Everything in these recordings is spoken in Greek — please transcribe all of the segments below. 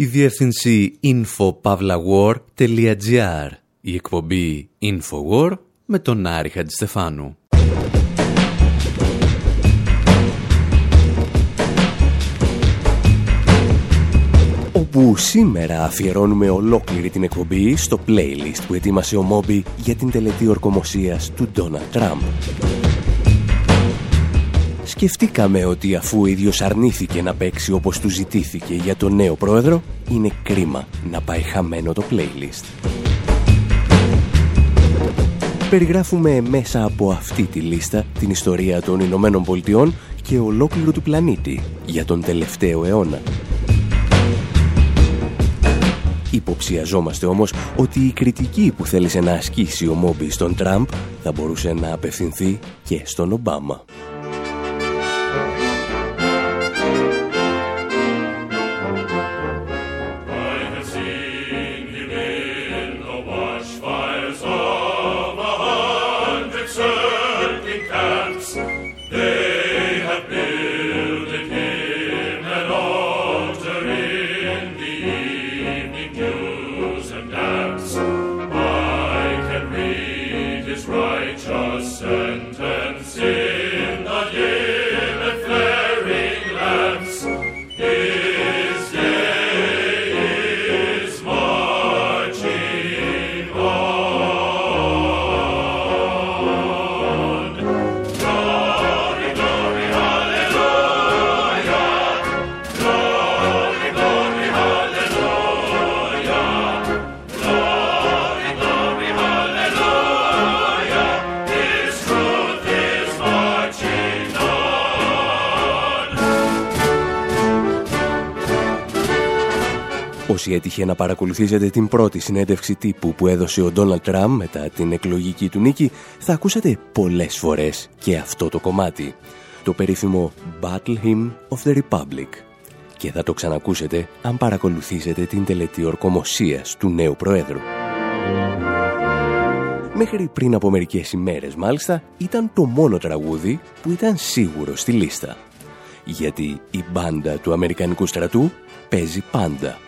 η διεύθυνση infopavlawar.gr, η εκπομπή Infowar με τον Άρη Χατζηστεφάνου. όπου σήμερα αφιερώνουμε ολόκληρη την εκπομπή στο playlist που ετοίμασε ο Μόμπι για την τελετή ορκομοσίας του Ντόναλτ Τραμπ. Σκεφτήκαμε ότι αφού ο ίδιος αρνήθηκε να παίξει όπως του ζητήθηκε για τον νέο πρόεδρο, είναι κρίμα να πάει χαμένο το playlist. Περιγράφουμε μέσα από αυτή τη λίστα την ιστορία των Ηνωμένων Πολιτειών και ολόκληρου του πλανήτη για τον τελευταίο αιώνα. Υποψιαζόμαστε όμως ότι η κριτική που θέλησε να ασκήσει ο Μόμπι στον Τραμπ θα μπορούσε να απευθυνθεί και στον Ομπάμα. Όσοι έτυχε να παρακολουθήσετε την πρώτη συνέντευξη τύπου που έδωσε ο Ντόναλτ Τραμπ μετά την εκλογική του νίκη, θα ακούσατε πολλές φορές και αυτό το κομμάτι. Το περίφημο Battle Hymn of the Republic. Και θα το ξανακούσετε αν παρακολουθήσετε την τελετή ορκομοσίας του νέου Προέδρου. Μέχρι πριν από μερικές ημέρες μάλιστα ήταν το μόνο τραγούδι που ήταν σίγουρο στη λίστα. Γιατί η μπάντα του Αμερικανικού στρατού παίζει πάντα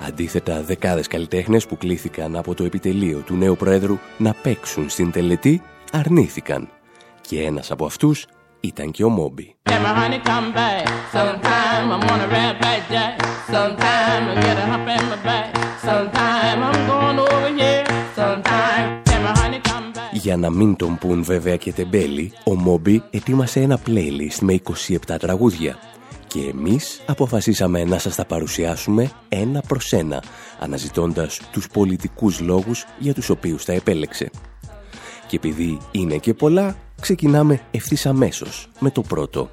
Αντίθετα, δεκάδες καλλιτέχνες που κλήθηκαν από το επιτελείο του νέου Πρόεδρου να παίξουν στην τελετή αρνήθηκαν. Και ένας από αυτούς ήταν και ο Μόμπι. Για να μην τον πούν βέβαια και τεμπέλη, ο Μόμπι ετοίμασε ένα playlist με 27 τραγούδια και εμείς αποφασίσαμε να σας τα παρουσιάσουμε ένα προς ένα, αναζητώντας τους πολιτικούς λόγους για τους οποίους τα επέλεξε. Και επειδή είναι και πολλά, ξεκινάμε ευθύς αμέσως με το πρώτο.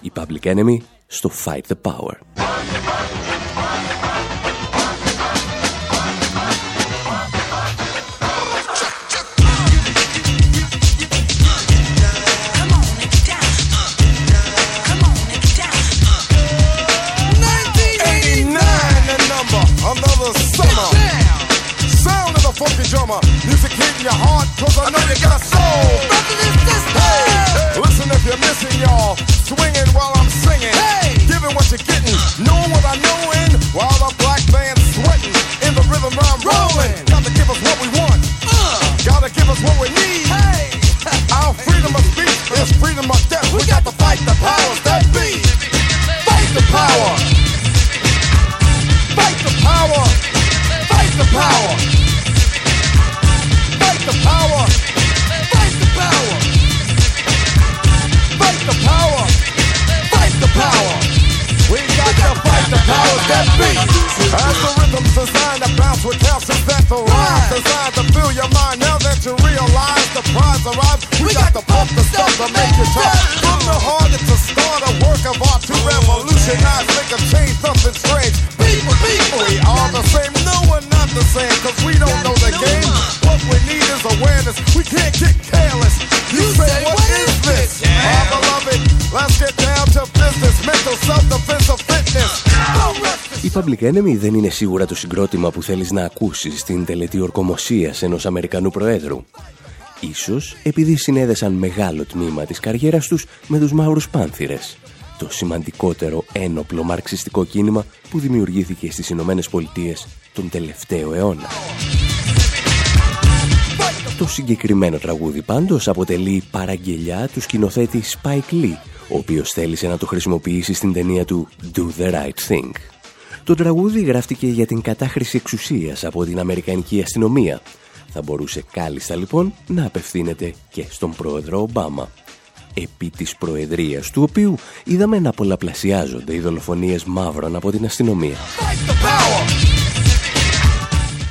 Η Public Enemy στο Fight the Power. Drummer. Music hitting your heart, cause I know you got a soul. Hey, listen if you're missing, y'all. Swinging while I'm singing. Hey, giving what you're getting. Knowing what I know in. While the black band's sweating. In the rhythm I'm rolling. Gotta give us what we want. Uh, gotta give us what we need. Hey, our freedom of speech is freedom of death. We, we got to fight the powers that be. Fight the power. Fight the power. Fight the power. The power. Fight the power. Fight the power. Fight the power. We got to fight the powers that be. As the rhythm's designed to bounce with calcium that the designed to fill your mind. Now that you realize the prize arrives, we, we got, got to pump the stuff to make it tough. From the heart, it's a start, a work of art to revolutionize, make a change, something strange. People, people, we are the same. No, we're not the same, cause we don't know can't get careless. You, you say, what is this? Yeah. Our beloved, let's get down to business. Mental self-defense of fitness. Η Public Enemy δεν είναι σίγουρα το συγκρότημα που θέλεις να ακούσεις στην τελετή ορκομοσίας ενός Αμερικανού Προέδρου. Ίσως επειδή συνέδεσαν μεγάλο τμήμα της καριέρας τους με τους μαύρους πάνθυρες. το σημαντικότερο ένοπλο μαρξιστικό κίνημα που δημιουργήθηκε στις Ηνωμένες Πολιτείες τον τελευταίο αιώνα. Το συγκεκριμένο τραγούδι πάντως αποτελεί παραγγελιά του σκηνοθέτη Spike Lee, ο οποίος θέλησε να το χρησιμοποιήσει στην ταινία του Do the Right Thing. Το τραγούδι γράφτηκε για την κατάχρηση εξουσίας από την Αμερικανική αστυνομία. Θα μπορούσε κάλλιστα λοιπόν να απευθύνεται και στον πρόεδρο Ομπάμα επί της προεδρίας του οποίου είδαμε να πολλαπλασιάζονται οι δολοφονίες μαύρων από την αστυνομία.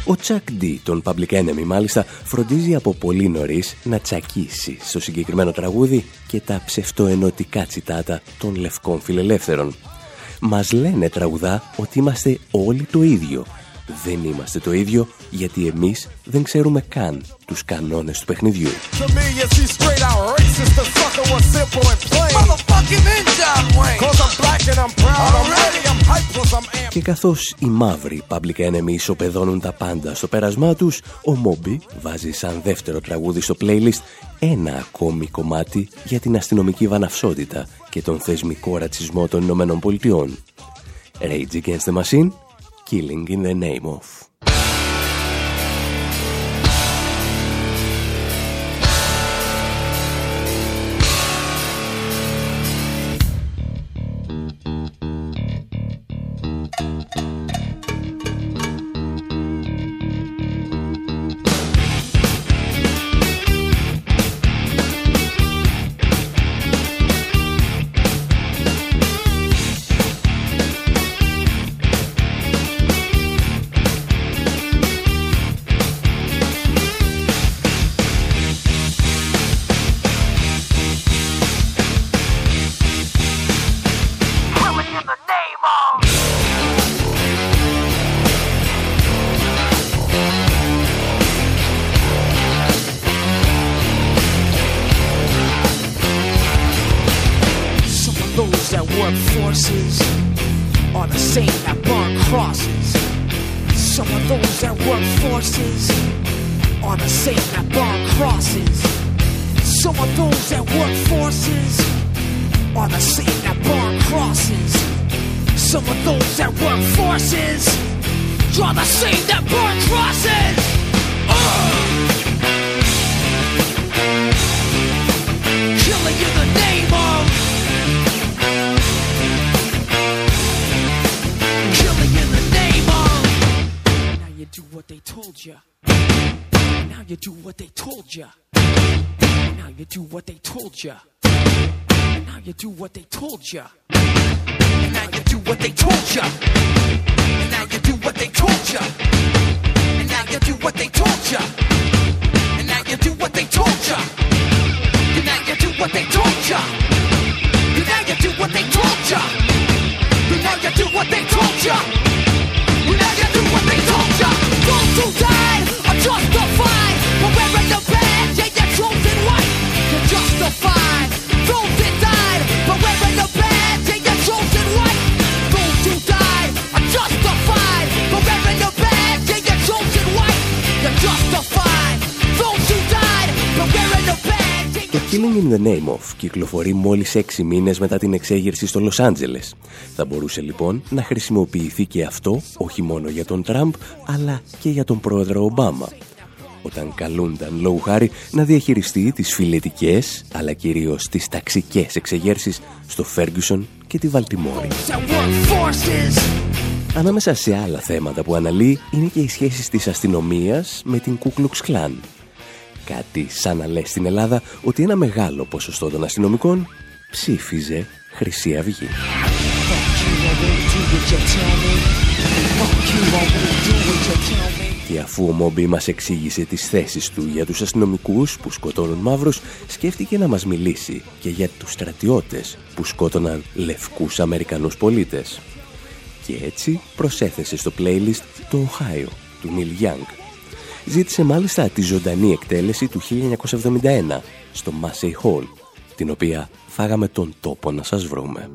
Ο Τσακ Ντί, τον Public Enemy μάλιστα, φροντίζει από πολύ νωρίς να τσακίσει στο συγκεκριμένο τραγούδι και τα ψευτοενωτικά τσιτάτα των λευκών φιλελεύθερων. Μας λένε τραγουδά ότι είμαστε όλοι το ίδιο δεν είμαστε το ίδιο γιατί εμείς δεν ξέρουμε καν τους κανόνες του παιχνιδιού. Και καθώς οι μαύροι public enemy ισοπεδώνουν τα πάντα στο πέρασμά τους, ο Μόμπι βάζει σαν δεύτερο τραγούδι στο playlist ένα ακόμη κομμάτι για την αστυνομική βαναυσότητα και τον θεσμικό ρατσισμό των Ηνωμένων Πολιτειών. Rage Against the Machine killing in the name of. Killing in the Name of κυκλοφορεί μόλις έξι μήνες μετά την εξέγερση στο Λος Άντζελες. Θα μπορούσε λοιπόν να χρησιμοποιηθεί και αυτό όχι μόνο για τον Τραμπ αλλά και για τον πρόεδρο Ομπάμα όταν καλούνταν λόγου χάρη να διαχειριστεί τις φιλετικές αλλά κυρίως τις ταξικές εξεγέρσεις στο Φέργκουσον και τη Βαλτιμόρη. Ανάμεσα σε άλλα θέματα που αναλύει είναι και οι σχέσεις της αστυνομίας με την Κούκλουξ Κλάν Κάτι σαν να λέει στην Ελλάδα ότι ένα μεγάλο ποσοστό των αστυνομικών ψήφιζε Χρυσή Αυγή. Και αφού ο Μόμπι μας εξήγησε τις θέσεις του για τους αστυνομικούς που σκοτώνουν μαύρους, σκέφτηκε να μας μιλήσει και για τους στρατιώτες που σκότωναν λευκούς Αμερικανούς πολίτες. Και έτσι προσέθεσε στο playlist το Ohio του Νίλ Young ζήτησε μάλιστα τη ζωντανή εκτέλεση του 1971 στο Massey Hall, την οποία φάγαμε τον τόπο να σας βρούμε.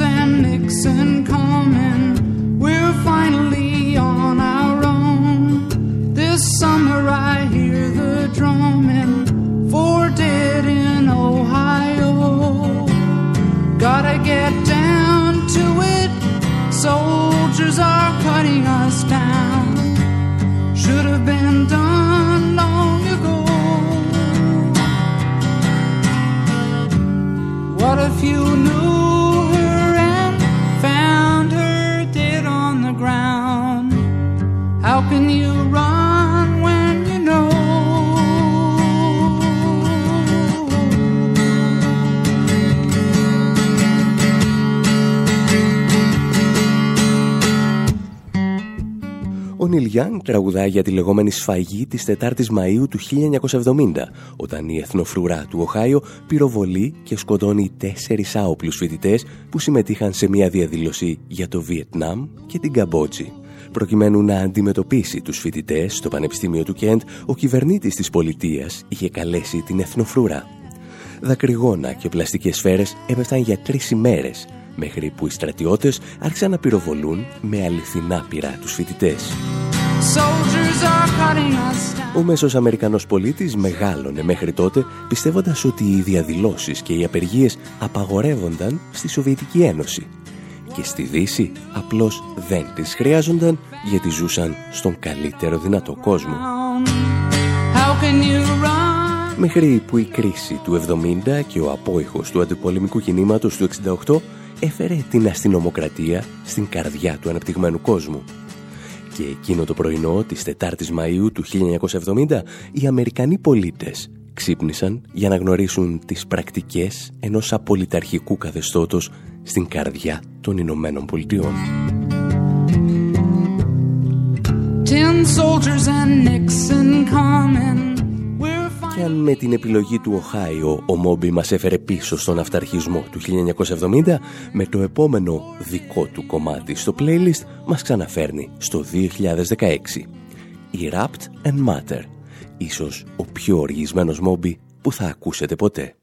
and Nixon coming. We're finally Young τραγουδάει για τη λεγόμενη σφαγή της 4ης Μαΐου του 1970, όταν η εθνοφρουρά του Οχάιο πυροβολεί και σκοτώνει τέσσερις άοπλους φοιτητές που συμμετείχαν σε μια διαδήλωση για το Βιετνάμ και την Καμπότζη. Προκειμένου να αντιμετωπίσει τους φοιτητές στο Πανεπιστήμιο του Κέντ, ο κυβερνήτης της πολιτείας είχε καλέσει την εθνοφρούρα. Δακρυγόνα και πλαστικές σφαίρες έπεφταν για τρεις ημέρες, μέχρι που οι στρατιώτες άρχισαν να πυροβολούν με αληθινά πυρά τους φοιτητές. Ο μέσος Αμερικανός πολίτης μεγάλωνε μέχρι τότε πιστεύοντας ότι οι διαδηλώσεις και οι απεργίες απαγορεύονταν στη Σοβιετική Ένωση και στη Δύση απλώς δεν τις χρειάζονταν γιατί ζούσαν στον καλύτερο δυνατό κόσμο. Μέχρι που η κρίση του 70 και ο απόϊχος του αντιπολεμικού κινήματος του 68 έφερε την αστυνομοκρατία στην καρδιά του αναπτυγμένου κόσμου και εκείνο το πρωινό της 4ης Μαΐου του 1970 οι Αμερικανοί πολίτες ξύπνησαν για να γνωρίσουν τις πρακτικές ενός απολυταρχικού καθεστώτος στην καρδιά των Ηνωμένων Πολιτειών. Ten soldiers and Nixon coming και αν με την επιλογή του Οχάιο ο Μόμπι μας έφερε πίσω στον αυταρχισμό του 1970, με το επόμενο δικό του κομμάτι στο playlist μας ξαναφέρνει στο 2016. Η Wrapped and Matter, ίσως ο πιο οργισμένος Μόμπι που θα ακούσετε ποτέ.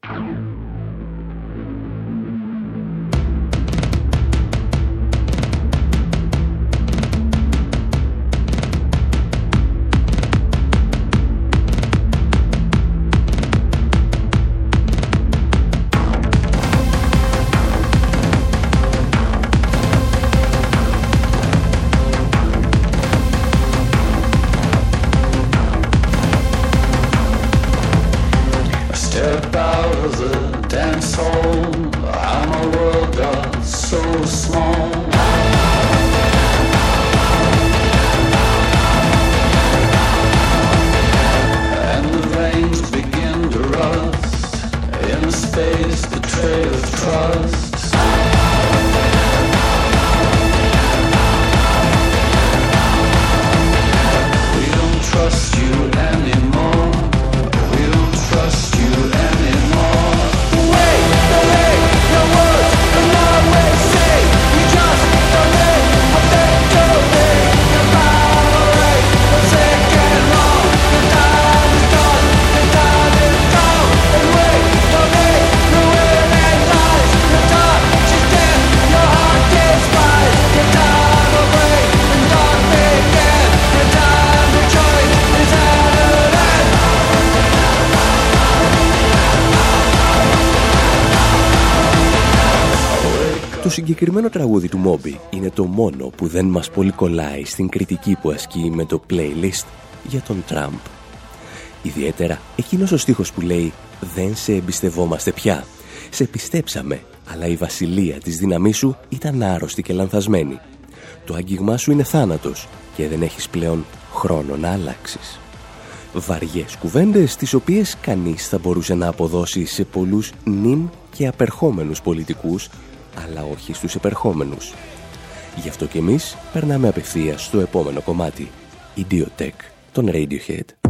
Συγκεκριμένο τραγούδι του Μόμπι είναι το μόνο που δεν μας πολύ κολλάει στην κριτική που ασκεί με το playlist για τον Τραμπ. Ιδιαίτερα εκείνος ο στίχος που λέει «Δεν σε εμπιστευόμαστε πια. Σε πιστέψαμε, αλλά η βασιλεία της δύναμής σου ήταν άρρωστη και λανθασμένη. Το άγγιγμά σου είναι θάνατος και δεν έχεις πλέον χρόνο να αλλάξεις». Βαριές κουβέντες τις οποίες κανείς θα μπορούσε να αποδώσει σε πολλούς νυν και απερχόμενους πολιτικούς αλλά όχι στους επερχόμενους. Γι' αυτό και εμείς περνάμε απευθείας στο επόμενο κομμάτι, Idiotech, τον Radiohead.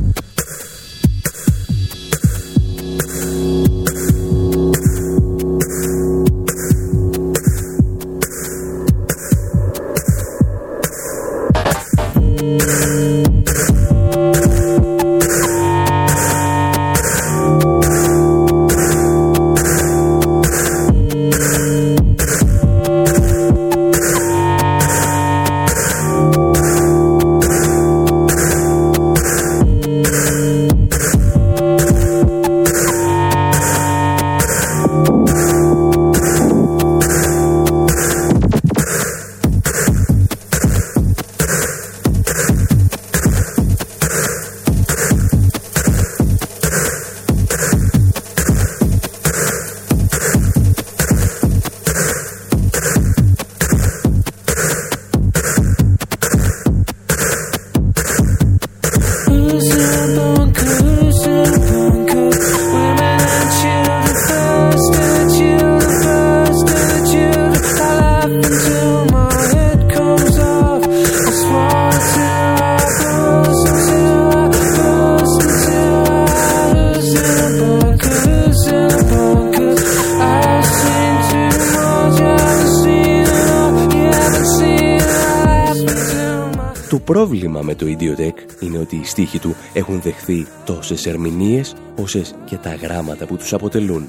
Πρόβλημα με το Idiotech είναι ότι οι στίχοι του έχουν δεχθεί τόσες ερμηνείες όσες και τα γράμματα που τους αποτελούν.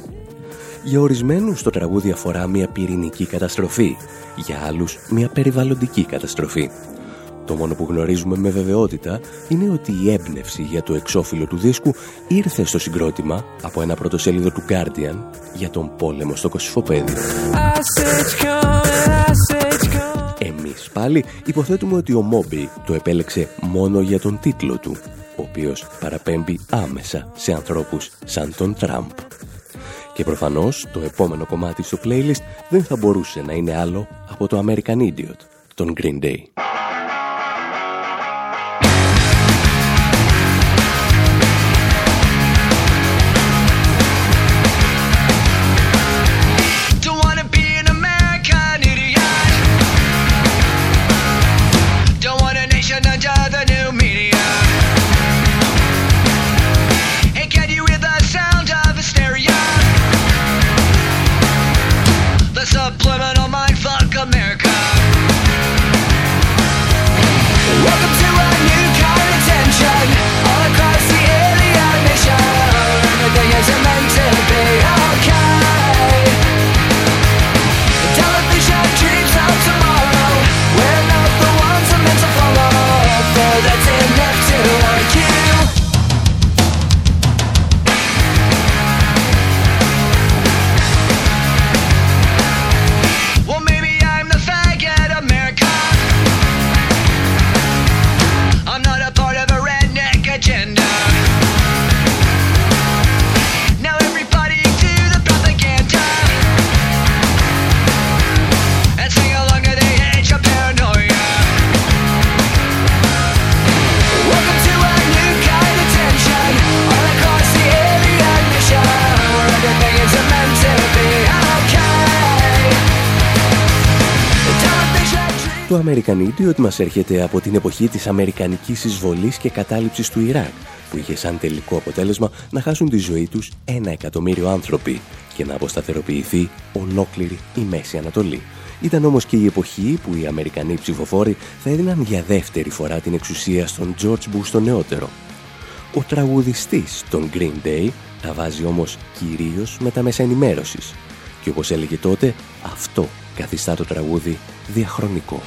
Για ορισμένους το τραγούδι αφορά μια πυρηνική καταστροφή, για άλλους μια περιβαλλοντική καταστροφή. Το μόνο που γνωρίζουμε με βεβαιότητα είναι ότι η έμπνευση για το εξώφυλλο του δίσκου ήρθε στο συγκρότημα από ένα πρωτοσέλιδο του Guardian για τον πόλεμο στο Κωσυφοπέδι. Εμείς πάλι; Υποθέτουμε ότι ο Μόμπι το επέλεξε μόνο για τον τίτλο του, ο οποίος παραπέμπει άμεσα σε ανθρώπους σαν τον Τραμπ. Και προφανώς το επόμενο κομμάτι στο playlist δεν θα μπορούσε να είναι άλλο από το American Idiot, τον Green Day. Το American Idiot μας έρχεται από την εποχή της Αμερικανικής εισβολής και κατάληψης του Ιράκ, που είχε σαν τελικό αποτέλεσμα να χάσουν τη ζωή τους ένα εκατομμύριο άνθρωποι και να αποσταθεροποιηθεί ολόκληρη η Μέση Ανατολή. Ήταν όμως και η εποχή που οι Αμερικανοί ψηφοφόροι θα έδιναν για δεύτερη φορά την εξουσία στον George Bush τον νεότερο. Ο τραγουδιστής των Green Day τα βάζει όμως κυρίως με τα μέσα ενημέρωσης. Και όπως έλεγε τότε, αυτό καθιστά το τραγούδι διαχρονικό.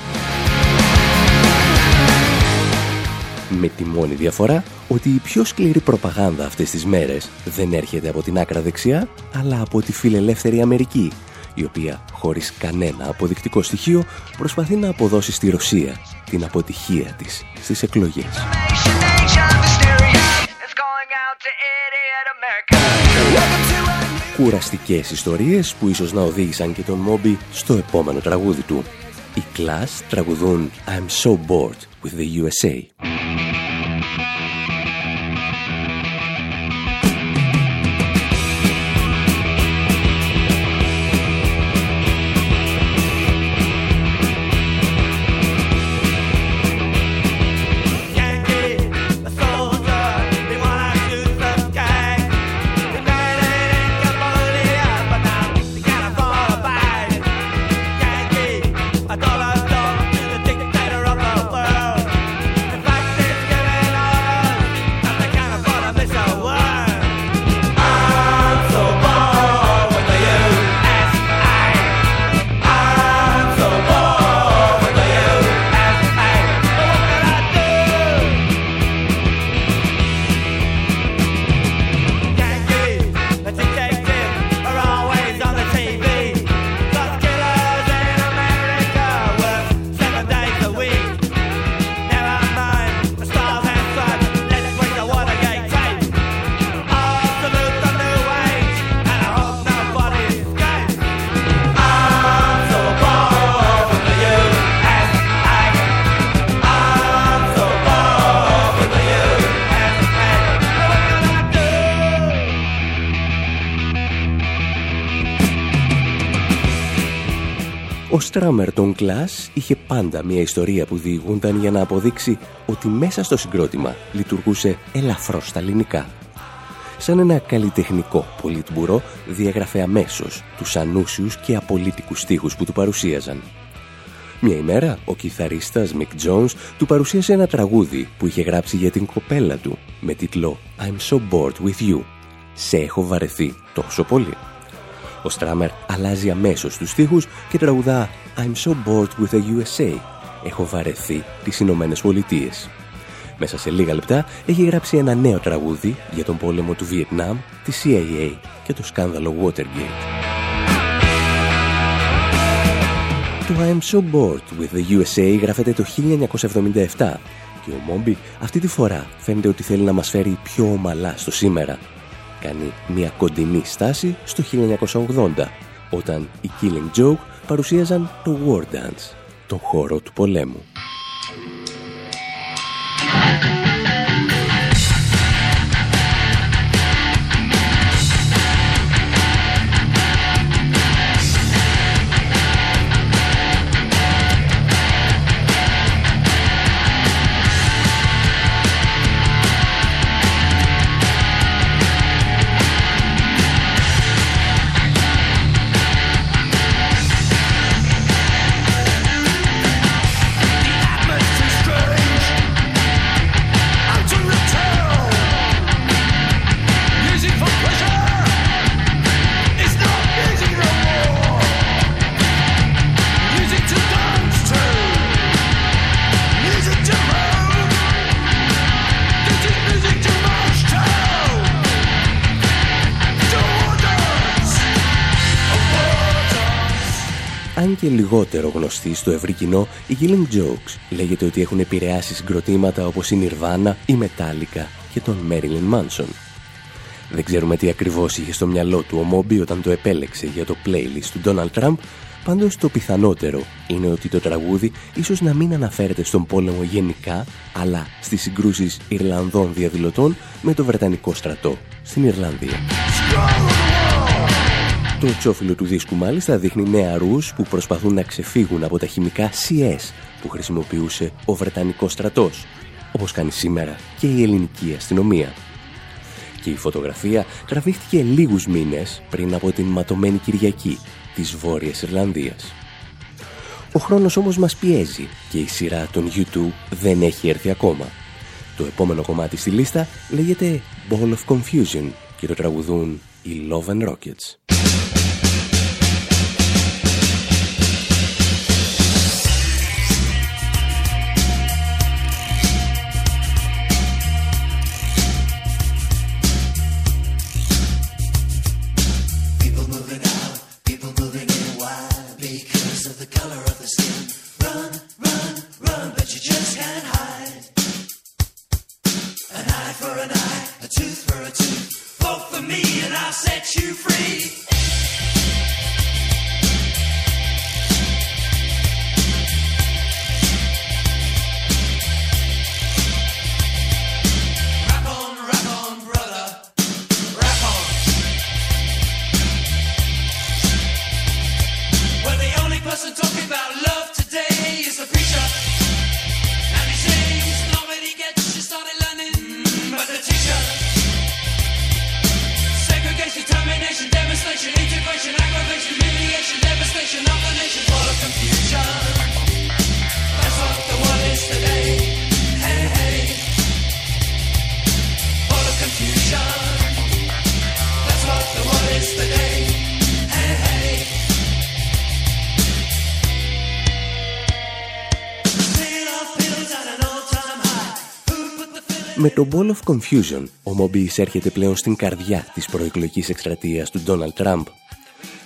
Με τη μόνη διαφορά ότι η πιο σκληρή προπαγάνδα αυτές τις μέρες δεν έρχεται από την άκρα δεξιά, αλλά από τη φιλελεύθερη Αμερική, η οποία χωρίς κανένα αποδεικτικό στοιχείο προσπαθεί να αποδώσει στη Ρωσία την αποτυχία της στις εκλογές. Κουραστικές ιστορίες που ίσως να οδήγησαν και τον Μόμπι στο επόμενο τραγούδι του. Οι Class τραγουδούν I'm so bored with the USA. Στράμερ των Κλάς είχε πάντα μια ιστορία που διηγούνταν για να αποδείξει ότι μέσα στο συγκρότημα λειτουργούσε ελαφρώς στα ελληνικά. Σαν ένα καλλιτεχνικό πολίτμπουρο διαγραφέ αμέσως τους ανούσιους και απολύτικους στίχους που του παρουσίαζαν. Μια ημέρα, ο κιθαρίστας Mick Jones του παρουσίασε ένα τραγούδι που είχε γράψει για την κοπέλα του με τίτλο «I'm so bored with you». «Σε έχω βαρεθεί τόσο πολύ». Ο Στράμερ αλλάζει αμέσως τους στίχους και τραγουδά «I'm so bored with the USA». «Έχω βαρεθεί τις Ηνωμένες Πολιτείες. Μέσα σε λίγα λεπτά έχει γράψει ένα νέο τραγούδι για τον πόλεμο του Βιετνάμ, τη CIA και το σκάνδαλο Watergate. Το I'm so bored with the USA γράφεται το 1977 και ο Μόμπι αυτή τη φορά φαίνεται ότι θέλει να μας φέρει πιο ομαλά στο σήμερα. Κάνει μια κοντινή στάση στο 1980 όταν οι Killing Joke παρουσίαζαν το War Dance, τον χώρο του πολέμου. Γνωστοί στο ευρύ κοινό, οι Killing Jokes λέγεται ότι έχουν επηρεάσει συγκροτήματα όπως η Nirvana, η Metallica και τον Marilyn Manson. Δεν ξέρουμε τι ακριβώς είχε στο μυαλό του ο Μόμπι όταν το επέλεξε για το playlist του Donald Trump, πάντως το πιθανότερο είναι ότι το τραγούδι ίσως να μην αναφέρεται στον πόλεμο γενικά, αλλά στις συγκρούσεις Ιρλανδών διαδηλωτών με το Βρετανικό στρατό στην Ιρλανδία. Το τσόφιλο του δίσκου μάλιστα δείχνει νεαρούς που προσπαθούν να ξεφύγουν από τα χημικά CS που χρησιμοποιούσε ο Βρετανικός στρατός, όπως κάνει σήμερα και η ελληνική αστυνομία. Και η φωτογραφία τραβήχτηκε λίγους μήνες πριν από την ματωμένη Κυριακή της Βόρειας Ιρλανδίας. Ο χρόνος όμως μας πιέζει και η σειρά των YouTube δεν έχει έρθει ακόμα. Το επόμενο κομμάτι στη λίστα λέγεται Ball of Confusion και το τραγουδούν οι Love and Rockets. Με Confusion, ο Μόμπι εισέρχεται πλέον στην καρδιά της προεκλογικής εκστρατείας του Donald Trump.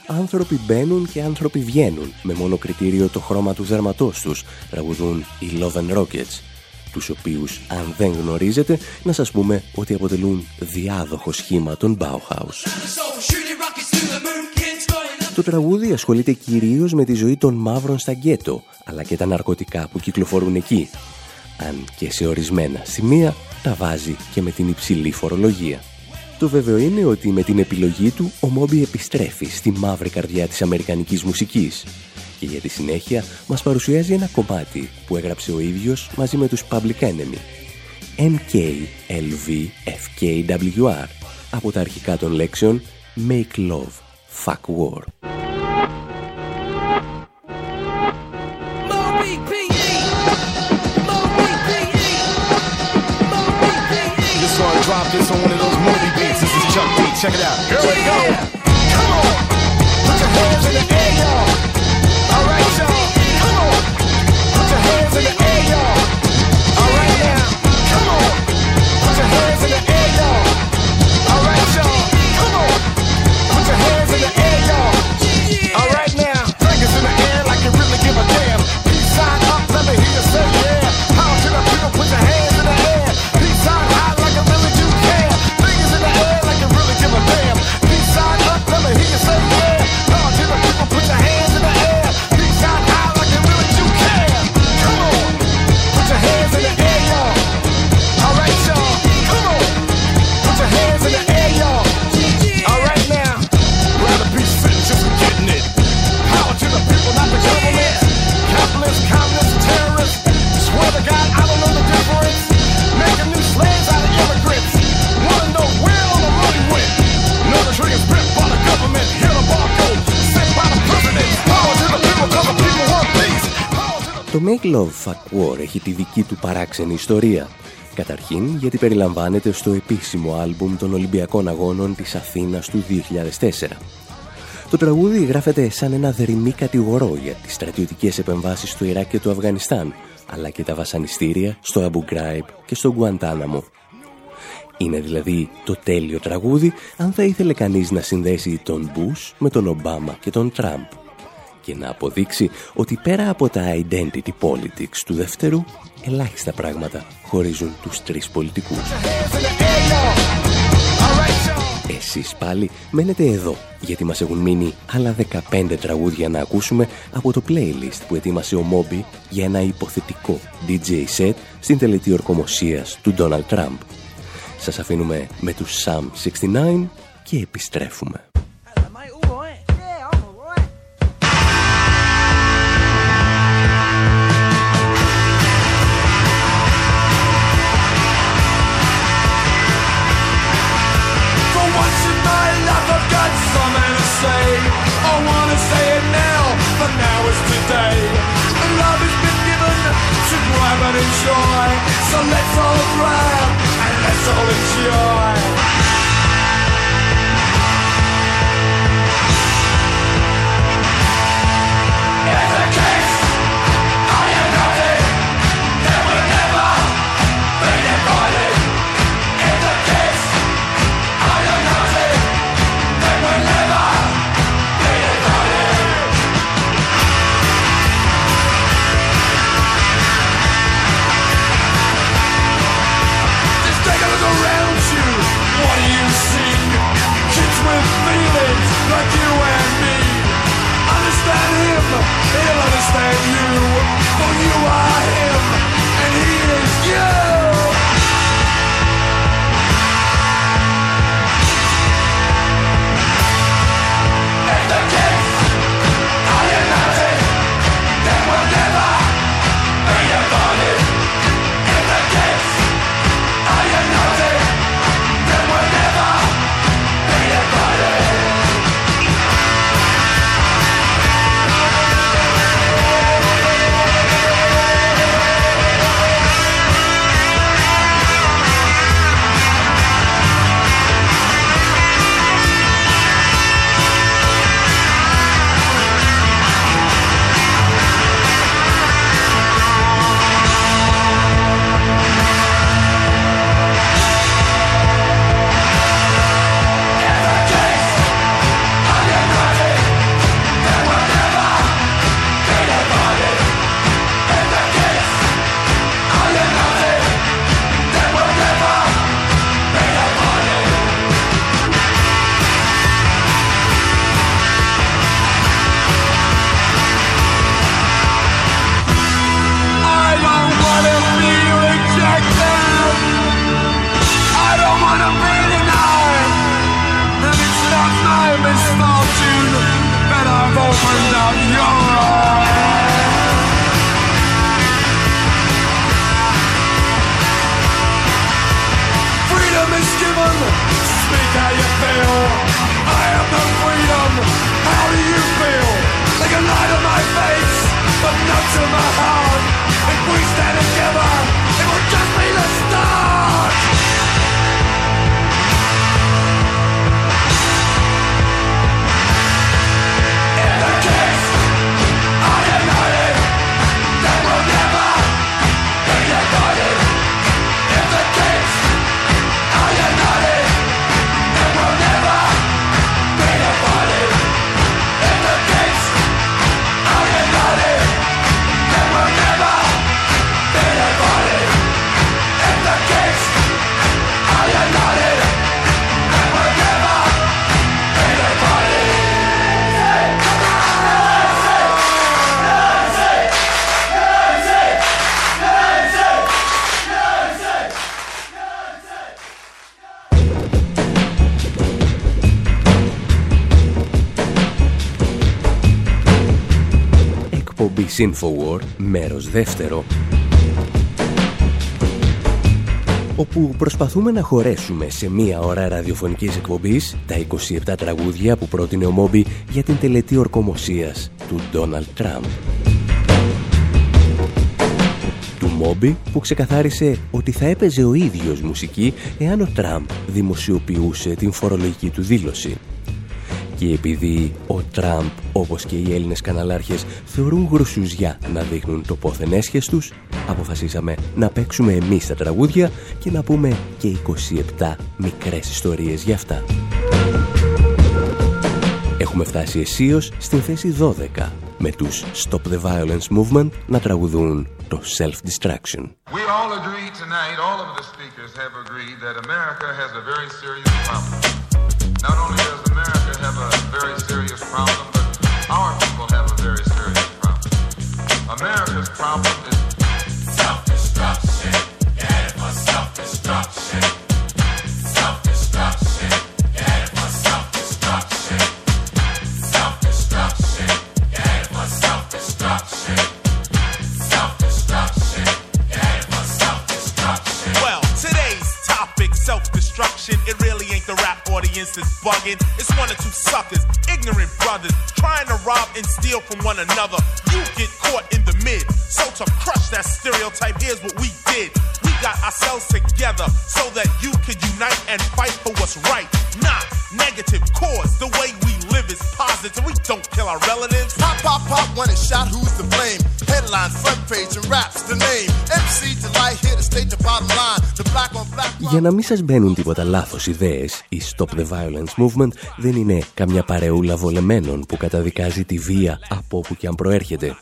Άνθρωποι μπαίνουν και άνθρωποι βγαίνουν, με μόνο κριτήριο το χρώμα τους δέρματός τους, τραγουδούν οι Love and Rockets, τους οποίους, αν δεν γνωρίζετε, να σας πούμε ότι αποτελούν διάδοχο σχήμα των Bauhaus. Το τραγούδι ασχολείται κυρίως με τη ζωή των μαύρων στα γκέτο, αλλά και τα ναρκωτικά που κυκλοφορούν εκεί, αν και σε ορισμένα σημεία τα βάζει και με την υψηλή φορολογία. Το βέβαιο είναι ότι με την επιλογή του ο Μόμπι επιστρέφει στη μαύρη καρδιά της αμερικανικής μουσικής και για τη συνέχεια μας παρουσιάζει ένα κομμάτι που έγραψε ο ίδιος μαζί με τους Public Enemy MKLVFKWR από τα αρχικά των λέξεων Make Love, Fuck War. Jump beat. Check it out. Here we go. Come on. Love Fuck War έχει τη δική του παράξενη ιστορία. Καταρχήν γιατί περιλαμβάνεται στο επίσημο άλμπουμ των Ολυμπιακών Αγώνων της Αθήνας του 2004. Το τραγούδι γράφεται σαν ένα δερημή κατηγορό για τις στρατιωτικές επεμβάσεις στο Ιράκ και το Αφγανιστάν, αλλά και τα βασανιστήρια στο Αμπου Γκράιμπ και στο Γκουαντάναμο. Είναι δηλαδή το τέλειο τραγούδι αν θα ήθελε κανείς να συνδέσει τον Μπούς με τον Ομπάμα και τον Τραμπ και να αποδείξει ότι πέρα από τα identity politics του δεύτερου, ελάχιστα πράγματα χωρίζουν τους τρεις πολιτικούς. hands in the air, y'all. All right, y'all. Εσείς πάλι μένετε εδώ, γιατί μας έχουν μείνει άλλα 15 τραγούδια να ακούσουμε από το playlist που ετοίμασε ο Μόμπι για ένα υποθετικό DJ set στην τελετή ορκομοσίας του Donald Trump. Σας αφήνουμε με τους Sam 69 και επιστρέφουμε. Enjoy So let's all grab and let's all enjoy you are εκπομπής Infowar, μέρος δεύτερο, όπου προσπαθούμε να χωρέσουμε σε μία ώρα ραδιοφωνικής εκπομπής τα 27 τραγούδια που πρότεινε ο Μόμπι για την τελετή ορκομοσίας του Ντόναλτ Τραμπ. Του Μόμπι που ξεκαθάρισε ότι θα έπαιζε ο ίδιος μουσική εάν ο Τραμπ δημοσιοποιούσε την φορολογική του δήλωση. Και επειδή ο Τραμπ, όπως και οι Έλληνες καναλάρχες, θεωρούν γρουσουζιά να δείχνουν το πόθεν έσχες τους, αποφασίσαμε να παίξουμε εμείς τα τραγούδια και να πούμε και 27 μικρές ιστορίες για αυτά. Έχουμε φτάσει αισίως στην θέση 12 με τους Stop the Violence Movement να τραγουδούν το Self-Destruction. We all agree tonight, all of the speakers have agreed that America has a very serious problem. Not only very serious problem, but our people have a very serious problem. America's problem bugging. It's one or two suckers, ignorant brothers, trying to rob and steal from one another. You get caught in the mid. So to crush that stereotype, here's what we did. We got ourselves together so that you can unite and fight for what's right. Not negative cause. The way we live is positive. We don't kill our relatives. Pop, pop, pop, when it's shot, who's to blame? Headlines, front page, and raps the name. MC Delight here to state the bottom line. Για να μην σας μπαίνουν τίποτα λάθος ιδέες, η Stop the Violence Movement δεν είναι καμιά παρεούλα βολεμένων που καταδικάζει τη βία από όπου και αν προέρχεται.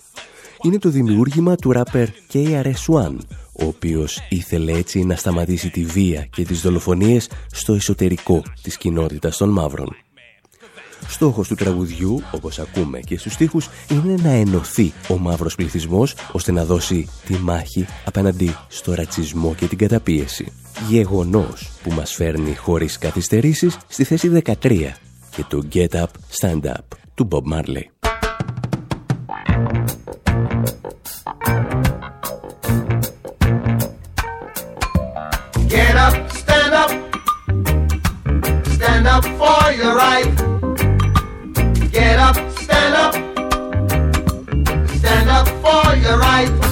Είναι το δημιούργημα του ράπερ KRS-One, ο οποίος ήθελε έτσι να σταματήσει τη βία και τις δολοφονίες στο εσωτερικό της κοινότητας των μαύρων. Στόχος του τραγουδιού, όπως ακούμε και στους στίχους, είναι να ενωθεί ο μαύρος πληθυσμός ώστε να δώσει τη μάχη απέναντι στο ρατσισμό και την καταπίεση. Γεγονός που μας φέρνει χωρίς καθυστερήσεις στη θέση 13 και το Get Up, Stand Up του Bob Marley. life.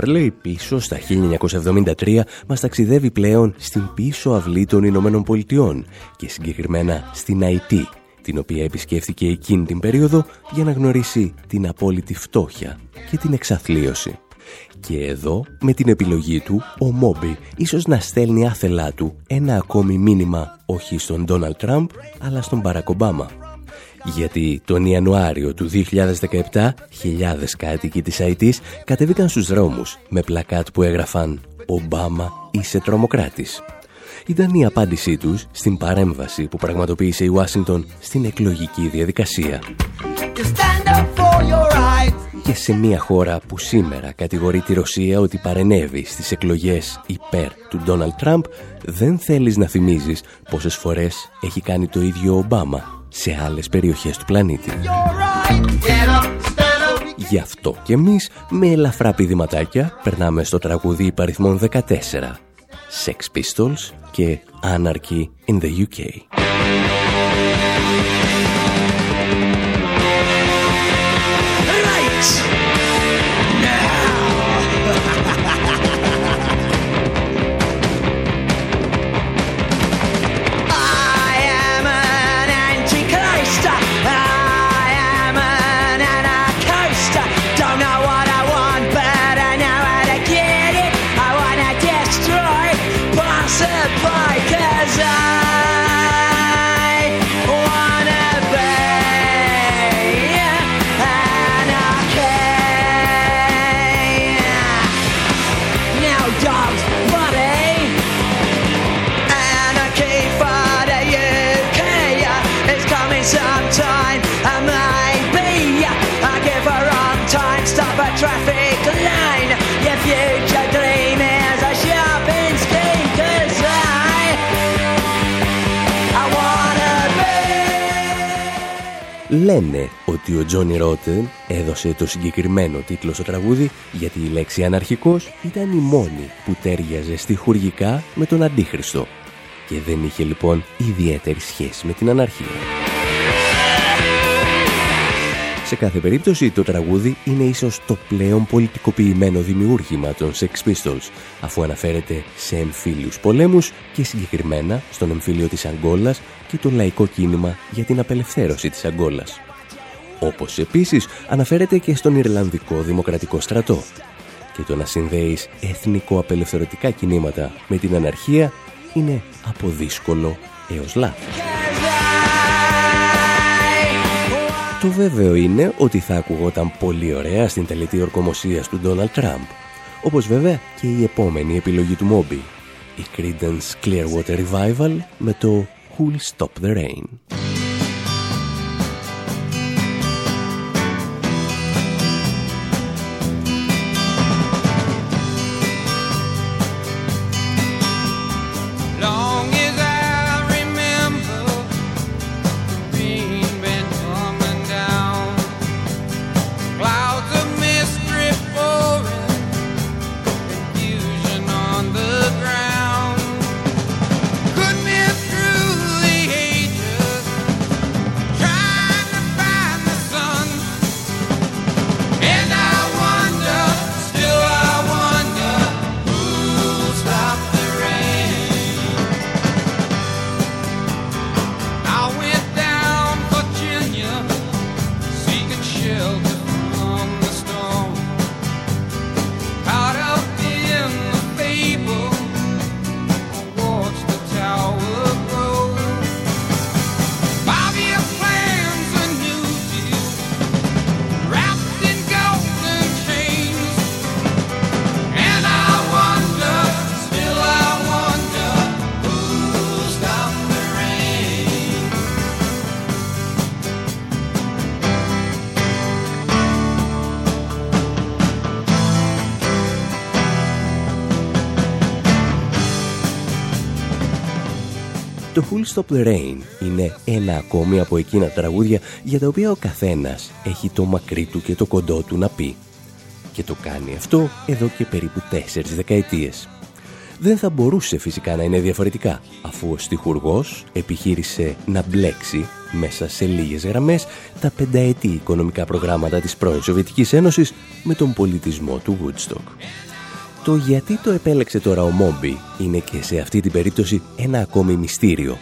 Ο Bob Marley πίσω στα 1973 μας ταξιδεύει πλέον στην πίσω αυλή των Ηνωμένων Πολιτειών και συγκεκριμένα στην IT, την οποία επισκέφθηκε εκείνη την περίοδο για να γνωρίσει την απόλυτη φτώχεια και την εξαθλίωση. Και εδώ, με την επιλογή του, ο Μόμπι ίσως να στέλνει άθελά του ένα ακόμη μήνυμα όχι στον Ντόναλτ Τραμπ, αλλά στον Μπαρακ Ομπάμα. Γιατί τον Ιανουάριο του 2017 χιλιάδες κάτοικοι της Αιτής κατεβήκαν στους δρόμους με πλακάτ που έγραφαν «Ομπάμα είσαι τρομοκράτης». Ήταν η απάντησή τους στην παρέμβαση που πραγματοποίησε η Ουάσιγκτον στην εκλογική διαδικασία. You stand up for your right. Και σε μια χώρα που σήμερα κατηγορεί τη Ρωσία ότι παρενέβη στις εκλογές υπέρ του Ντόναλτ Τραμπ, δεν θέλεις να θυμίζεις πόσες φορές έχει κάνει το ίδιο ο Ομπάμα σε άλλες περιοχές του πλανήτη. You're right. Get up, stand up. Γι' αυτό και εμείς με ελαφρά πηδηματάκια περνάμε στο τραγούδι υπαριθμών 14 Sex Pistols και Anarchy in the UK. Λένε ότι ο Τζόνι Ρότερ έδωσε το συγκεκριμένο τίτλο στο τραγούδι γιατί η λέξη αναρχικός ήταν η μόνη που τέριαζε στιχουργικά με τον Αντίχριστο και δεν είχε λοιπόν ιδιαίτερη σχέση με την αναρχία. Σε κάθε περίπτωση το τραγούδι είναι ίσως το πλέον πολιτικοποιημένο δημιούργημα των Sex Pistols αφού αναφέρεται σε εμφύλιους πολέμους και συγκεκριμένα στον εμφύλιο της Αγκόλας και το λαϊκό κίνημα για την απελευθέρωση της Αγκόλας. Όπως επίσης αναφέρεται και στον Ιρλανδικό Δημοκρατικό Στρατό. Και το να συνδέεις εθνικό-απελευθερωτικά κινήματα με την αναρχία είναι από δύσκολο έως λάθος. Το βέβαιο είναι ότι θα ακουγόταν πολύ ωραία στην τελετή ορκομοσίας του Ντόναλτ Τραμπ, όπως βέβαια και η επόμενη επιλογή του Μόμπι, η Creedence Clearwater Revival με το Who'll Stop the Rain. Stop the Rain είναι ένα ακόμη από εκείνα τα τραγούδια για τα οποία ο καθένας έχει το μακρύ του και το κοντό του να πει. Και το κάνει αυτό εδώ και περίπου τέσσερις δεκαετίες. Δεν θα μπορούσε φυσικά να είναι διαφορετικά, αφού ο στιχουργός επιχείρησε να μπλέξει μέσα σε λίγες γραμμές τα πενταετή οικονομικά προγράμματα της πρώην Σοβιετικής Ένωσης με τον πολιτισμό του Woodstock. Το γιατί το επέλεξε τώρα ο Μόμπι είναι και σε αυτή την περίπτωση ένα ακόμη μυστήριο.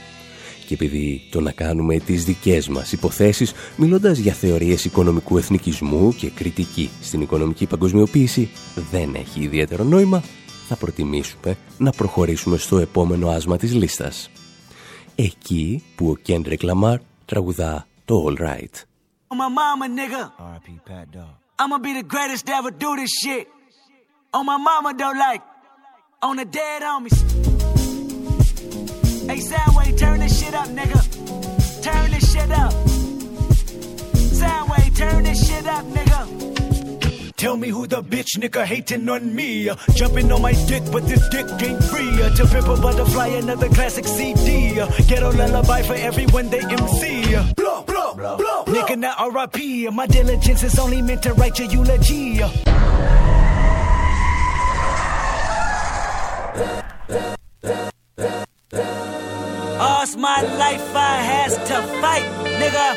Και επειδή το να κάνουμε τις δικές μας υποθέσεις μιλώντας για θεωρίες οικονομικού εθνικισμού και κριτική στην οικονομική παγκοσμιοποίηση δεν έχει ιδιαίτερο νόημα, θα προτιμήσουμε να προχωρήσουμε στο επόμενο άσμα της λίστας. Εκεί που ο Κέντρικ Λαμάρ τραγουδά το Alright. On my mama, nigga. R.I.P. Phat Dawg. I'ma be the greatest to ever do this shit. On my mama, though, like, on the dead homies. Hey, Soundwave, turn this shit up, nigga. Turn this shit up. Soundwave, turn this shit up, nigga. Tell me who the bitch nigga hating on me. Uh, jumping on my dick, but this dick ain't free. Uh, to pimp a butterfly, another classic CD. Uh, ghetto lullaby for everyone they MC. Blow, blow, blow, Nigga, not RIP. My diligence is only meant to write your eulogy. All's my life I has to fight, nigga.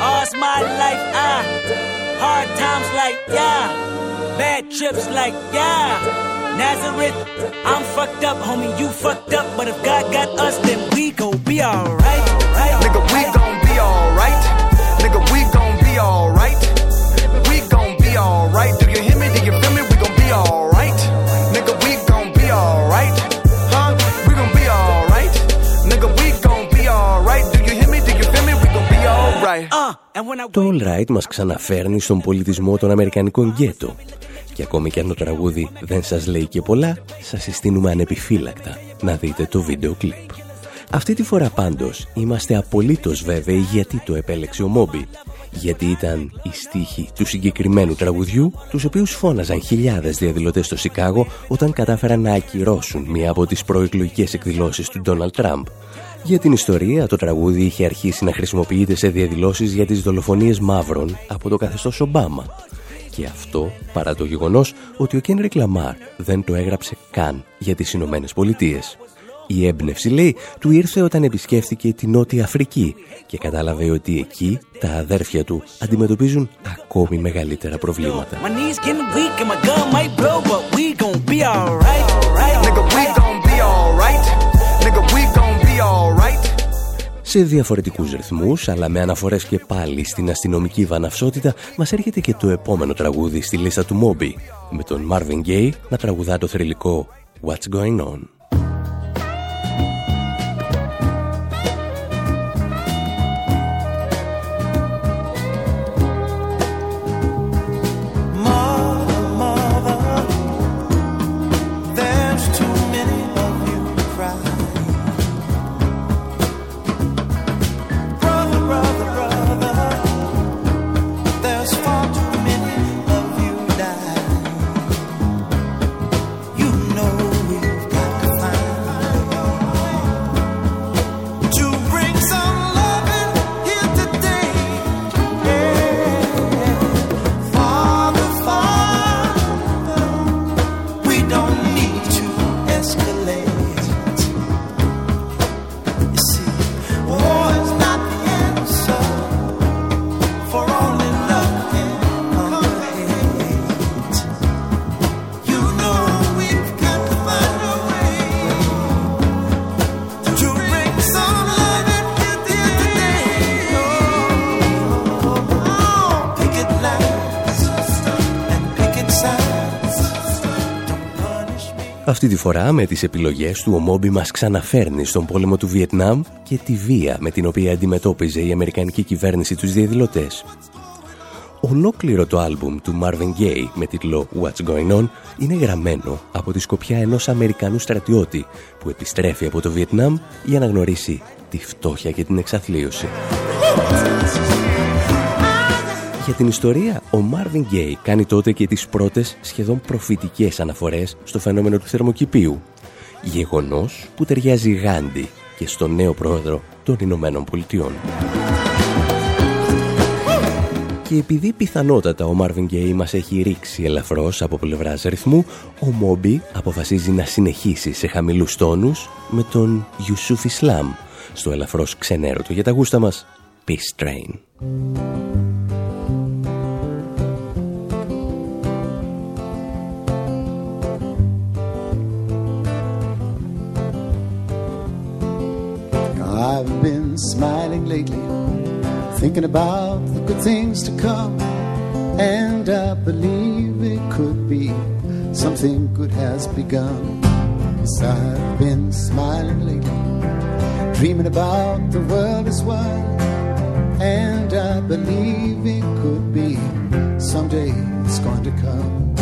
All's my life I hard times like yeah, bad trips like yeah. Nazareth, I'm fucked up, homie. You fucked up, but if God got us, then we gon' be alright. Right? Nigga, we gon' be alright. Nigga, we gon' be alright. We gon' be alright. Do you hear me? Do you feel me? We gon' be alright. Το All Right μας ξαναφέρνει στον πολιτισμό των Αμερικανικών γκέτο. Και ακόμη και αν το τραγούδι δεν σας λέει και πολλά, σας συστήνουμε ανεπιφύλακτα να δείτε το βίντεο κλιπ. Αυτή τη φορά πάντως είμαστε απολύτως βέβαιοι γιατί το επέλεξε ο Μόμπι. Γιατί ήταν οι στίχοι του συγκεκριμένου τραγουδιού, τους οποίους φώναζαν χιλιάδες διαδηλωτές στο Σικάγο όταν κατάφεραν να ακυρώσουν μία από τις προεκλογικές εκδηλώσεις του Ντόναλτ Τραμπ. Για την ιστορία, το τραγούδι είχε αρχίσει να χρησιμοποιείται σε διαδηλώσεις για τις δολοφονίες μαύρων από το καθεστώς Ομπάμα. Και αυτό παρά το γεγονός ότι ο Κέντρικ Λαμάρ δεν το έγραψε καν για τις Ηνωμένες Πολιτείες. Η έμπνευση, λέει, του ήρθε όταν επισκέφθηκε τη Νότια Αφρική και κατάλαβε ότι εκεί τα αδέρφια του αντιμετωπίζουν ακόμη μεγαλύτερα προβλήματα. Gon' be alright. Σε διαφορετικούς ρυθμούς, αλλά με αναφορές και πάλι στην αστυνομική βαναυσότητα, μας έρχεται και το επόμενο τραγούδι στη λίστα του Moby, με τον Marvin Gaye να τραγουδά το θρηλυκό What's Going On. Τη φορά με τις επιλογές του ο Μόμπι μας ξαναφέρνει στον πόλεμο του Βιετνάμ και τη βία με την οποία αντιμετώπιζε η Αμερικανική κυβέρνηση τους διαδηλωτές. Ολόκληρο το άλμπουμ του Marvin Gaye με τίτλο What's Going On είναι γραμμένο από τη σκοπιά ενός Αμερικανού στρατιώτη που επιστρέφει από το Βιετνάμ για να γνωρίσει τη φτώχεια και την εξαθλίωση. Για την ιστορία, ο Marvin Gaye κάνει τότε και τις πρώτες σχεδόν προφητικές αναφορές στο φαινόμενο του θερμοκηπίου. Γεγονός που ταιριάζει γάντι και στον νέο πρόεδρο των Ηνωμένων Πολιτειών. Και επειδή πιθανότατα ο Marvin Gaye μας έχει ρίξει ελαφρώς από πλευράς ρυθμού, ο Moby αποφασίζει να συνεχίσει σε χαμηλούς τόνους με τον Yusuf Islam στο ελαφρώς ξενέρωτο για τα γούστα μας Peace Train. I've been smiling lately, thinking about the good things to come, and I believe it could be something good has begun. Yes, I've been smiling lately, dreaming about the world as one, and I believe it could be someday it's going to come.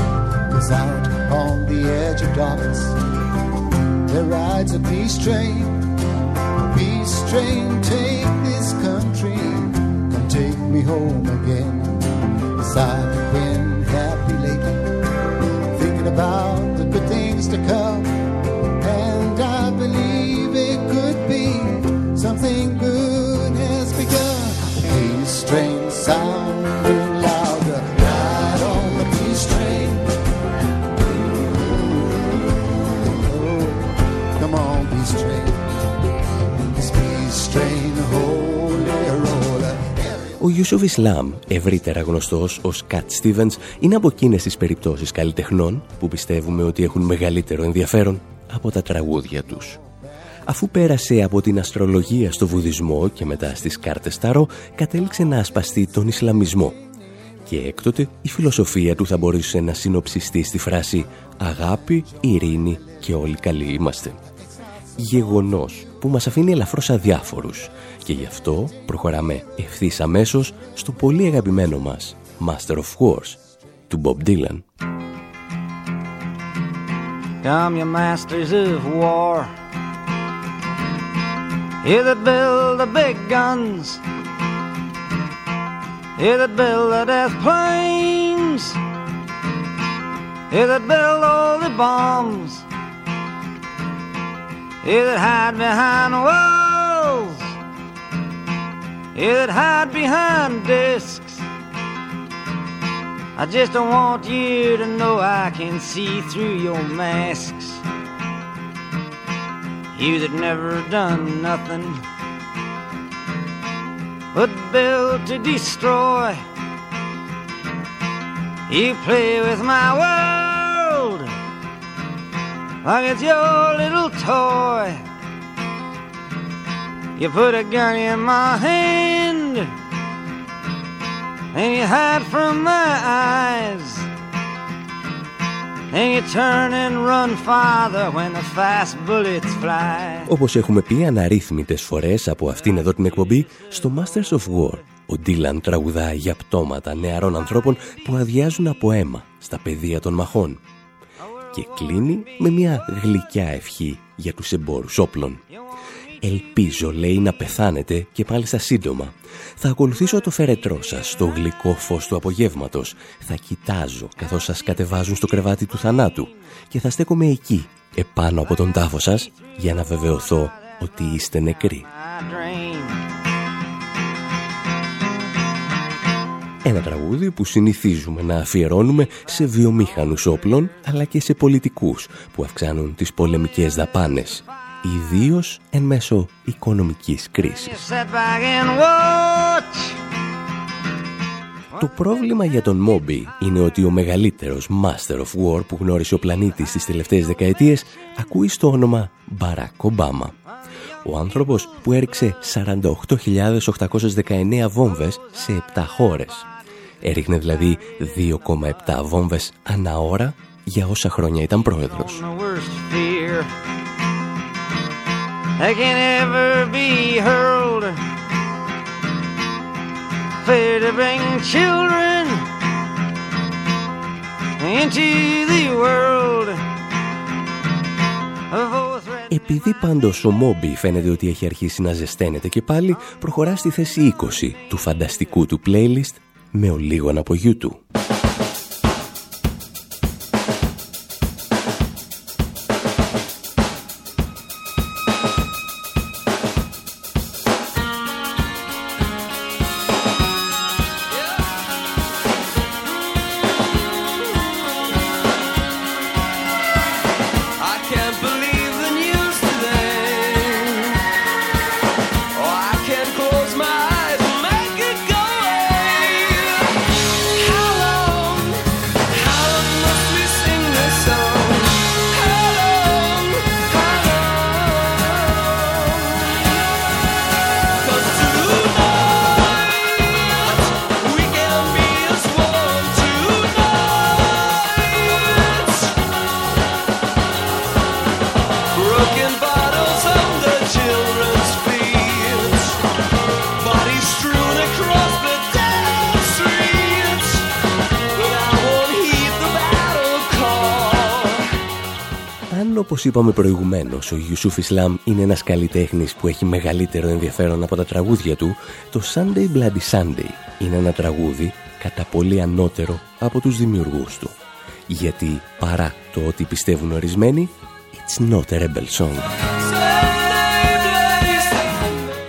Cause out on the edge of darkness, there rides a peace train. Peace train, take this country, come take me home again. Yes, I've been happy lately, thinking about the good things to come. Ο Ιούσοφ Ισλάμ, ευρύτερα γνωστός ως Κατ Stevens, είναι από εκείνες τις περιπτώσεις καλλιτεχνών που πιστεύουμε ότι έχουν μεγαλύτερο ενδιαφέρον από τα τραγούδια τους. Αφού πέρασε από την αστρολογία στο βουδισμό και μετά στις κάρτες Τάρο, κατέληξε να ασπαστεί τον Ισλαμισμό. Και έκτοτε η φιλοσοφία του θα μπορούσε να συνοψιστεί στη φράση «Αγάπη, ειρήνη και όλοι καλοί είμαστε». Γεγονός που μας αφήνει ελαφρώς αδιάφορους και γι' αυτό προχωράμε ευθύς αμέσως στο πολύ αγαπημένο μας Master of Wars του Bob Dylan. Come, you masters of war. Here that build the big guns. Here that build the death planes. Here that build all the bombs. Here that hide behind walls. That hide behind discs. I just don't want you to know I can see through your masks. You that never done nothing but build to destroy. You play with my world like it's your little toy. You put a gun in my hand and you hide from my eyes. And you turn and run farther when the fast bullets fly. Όπως έχουμε πει αναρρύθμιτες φορές από αυτήν εδώ την εκπομπή, στο Masters of War, ο Ντίλαν τραγουδά για πτώματα νεαρών ανθρώπων που αδειάζουν από αίμα στα πεδία των μαχών. Και κλείνει με μια γλυκιά ευχή για τους εμπόρους όπλων. Ελπίζω, λέει, να πεθάνετε και μάλιστα σύντομα. Θα ακολουθήσω το φερετρό σας στο γλυκό φως του απογεύματος. Θα κοιτάζω καθώς σας κατεβάζουν στο κρεβάτι του θανάτου και θα στέκομαι εκεί, επάνω από τον τάφο σας, για να βεβαιωθώ ότι είστε νεκροί. Ένα τραγούδι που συνηθίζουμε να αφιερώνουμε σε βιομήχανους όπλων αλλά και σε πολιτικούς που αυξάνουν τις πολεμικές δαπάνες ιδίως εν μέσω οικονομικής κρίσης. Το πρόβλημα για τον Μόμπι είναι ότι ο μεγαλύτερος Master of War που γνώρισε ο πλανήτης στις τελευταίες δεκαετίες ακούει στο όνομα Μπαράκ Ομπάμα. Ο άνθρωπος που έριξε 48.819 βόμβες σε 7 χώρες. Έριχνε δηλαδή 2,7 βόμβες ανά ώρα για όσα χρόνια ήταν πρόεδρος. That can ever be hurled. Fair to bring children into the world. Επειδή πάντως ο Μόμπι φαίνεται ότι έχει αρχίσει να ζεσταίνεται και πάλι, προχωρά στη θέση 20 του φανταστικού του playlist με ολίγων από YouTube. Όπως είπαμε προηγουμένως ο Ιουσούφ Ισλάμ είναι ένας καλλιτέχνης που έχει μεγαλύτερο ενδιαφέρον από τα τραγούδια του, το Sunday Bloody Sunday είναι ένα τραγούδι κατά πολύ ανώτερο από τους δημιουργούς του. Γιατί παρά το ότι πιστεύουν ορισμένοι, it's not a rebel song.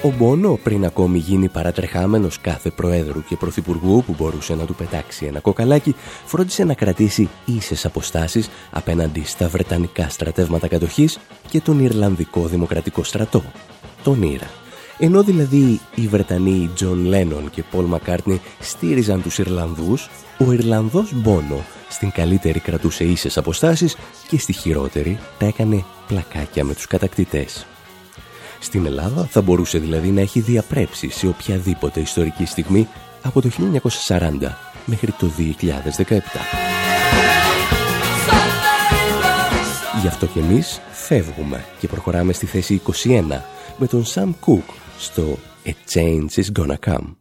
Ο Μπόνο πριν ακόμη γίνει παρατρεχάμενος κάθε προέδρου και πρωθυπουργού που μπορούσε να του πετάξει ένα κοκαλάκι, φρόντισε να κρατήσει ίσες αποστάσεις απέναντι στα Βρετανικά στρατεύματα κατοχής και τον Ιρλανδικό Δημοκρατικό Στρατό, τον IRA. Ενώ δηλαδή οι Βρετανοί Τζον Λένον και Πολ Μακάρτνι στήριζαν τους Ιρλανδούς, ο Ιρλανδός Μπόνο στην καλύτερη κρατούσε ίσες αποστάσεις και στη χειρότερη τα έκανε πλακάκια με τους κατακτητές. Στην Ελλάδα θα μπορούσε δηλαδή να έχει διαπρέψει σε οποιαδήποτε ιστορική στιγμή από το 1940 μέχρι το 2017. Γι' αυτό και εμείς φεύγουμε και προχωράμε στη θέση 21 με τον Sam Cooke στο A Change is Gonna Come.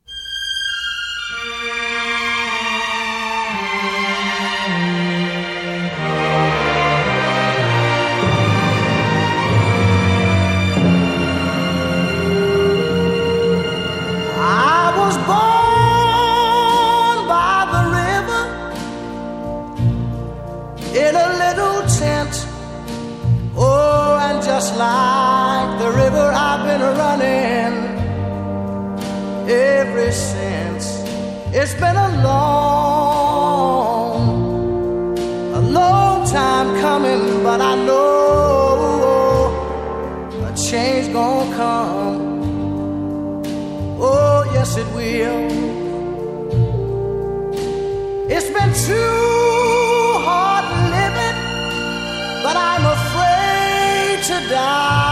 It will. It's been too hard living, but I'm afraid to die.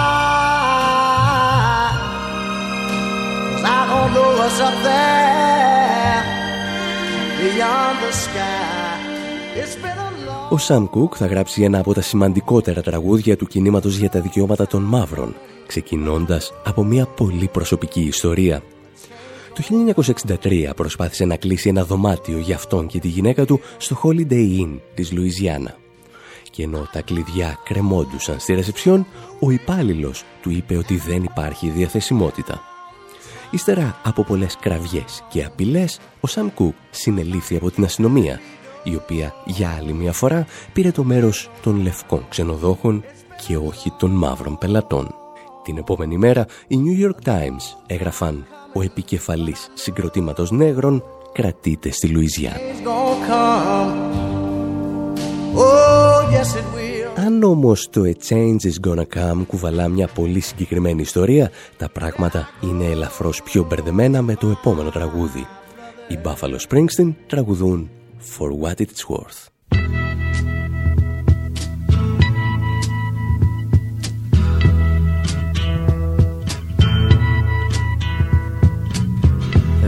'Cause I don't know what's up there beyond the sky. It's been a long Ο Σαμ Κουκ θα γράψει ένα από τα σημαντικότερα τραγούδια του κινήματος για τα δικαιώματα των μαύρων, ξεκινώντας από μια πολύ προσωπική ιστορία. Το 1963 προσπάθησε να κλείσει ένα δωμάτιο για αυτόν και τη γυναίκα του στο Holiday Inn της Λουιζιάννα. Και ενώ τα κλειδιά κρεμόντουσαν στη ρεσεψιόν, ο υπάλληλος του είπε ότι δεν υπάρχει διαθεσιμότητα. Ύστερα από πολλές κραυγές και απειλές, ο Σαμ Κουκ συνελήφθη από την αστυνομία, η οποία για άλλη μια φορά πήρε το μέρος των λευκών ξενοδόχων και όχι των μαύρων πελατών. Την επόμενη μέρα, οι New York Times έγραφαν «Ο επικεφαλής συγκροτήματος νέγρων κρατείται στη Λουιζιάννα». is gonna come. Oh, yes, it will. Αν όμως το A Change is Gonna Come κουβαλά μια πολύ συγκεκριμένη ιστορία, τα πράγματα είναι ελαφρώς πιο μπερδεμένα με το επόμενο τραγούδι. Οι Buffalo Springsteen τραγουδούν For What It's Worth.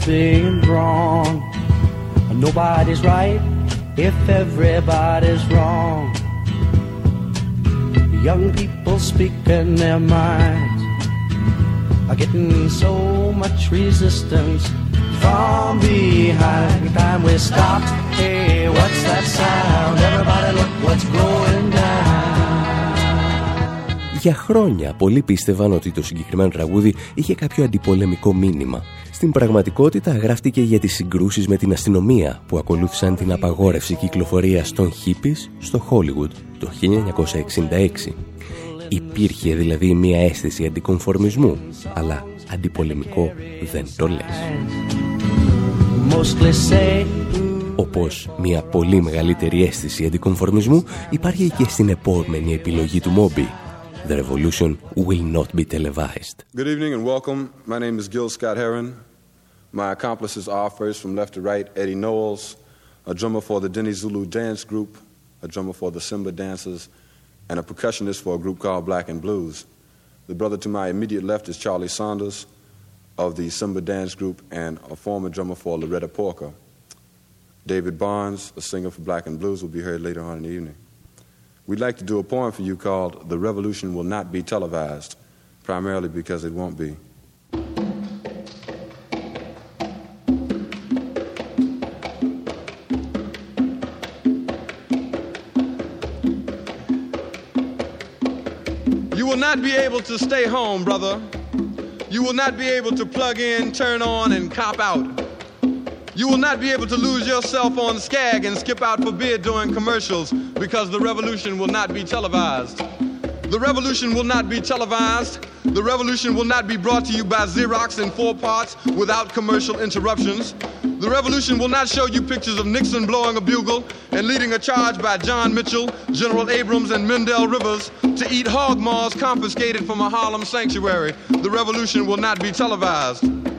Lines being drawn. Nobody's right if everybody's wrong. Young people speaking their minds are getting so much resistance from behind. Time we stop. Hey, what's that sound? Everybody look what's going down. Για χρόνια πολλοί πίστευαν ότι το συγκεκριμένο τραγούδι είχε κάποιο αντιπολεμικό μήνυμα. Στην πραγματικότητα γράφτηκε για τις συγκρούσεις με την αστυνομία που ακολούθησαν την απαγόρευση κυκλοφορίας των hippies στο Hollywood το 1966. Υπήρχε δηλαδή μια αίσθηση αντικομφορμισμού, αλλά αντιπολεμικό δεν το λες. Mostly say Όπως μια πολύ μεγαλύτερη αίσθηση αντικομφορμισμού υπάρχει και στην επόμενη επιλογή του Μόμπι. The revolution will not be televised. Good evening and welcome. My name is Gil Scott Heron. My accomplices are first from left to right Eddie Knowles, a drummer for the Denny Zulu Dance Group, a drummer for the Simba Dancers, and a percussionist for a group called Black and Blues. The brother to my immediate left is Charlie Saunders of the Simba Dance Group and a former drummer for Loretta Porker. David Barnes, a singer for Black and Blues, will be heard later on in the evening. We'd like to do a poem for you called The Revolution Will Not Be Televised, primarily because it won't be. You will not be able to stay home, brother. You will not be able to plug in, turn on, and cop out. You will not be able to lose yourself on Skag and skip out for beer during commercials because the revolution will not be televised. The revolution will not be televised. The revolution will not be brought to you by Xerox in four parts without commercial interruptions. The revolution will not show you pictures of Nixon blowing a bugle and leading a charge by John Mitchell, General Abrams, and Mendel Rivers to eat hog maws confiscated from a Harlem sanctuary. The revolution will not be televised.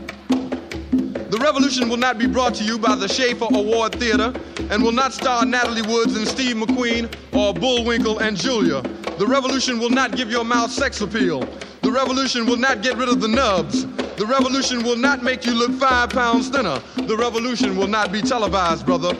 The revolution will not be brought to you by the Schaefer Award Theater and will not star Natalie Woods and Steve McQueen or Bullwinkle and Julia. The revolution will not give your mouth sex appeal. The revolution will not get rid of the nubs. The revolution will not make you look five pounds thinner. The revolution will not be televised, brother.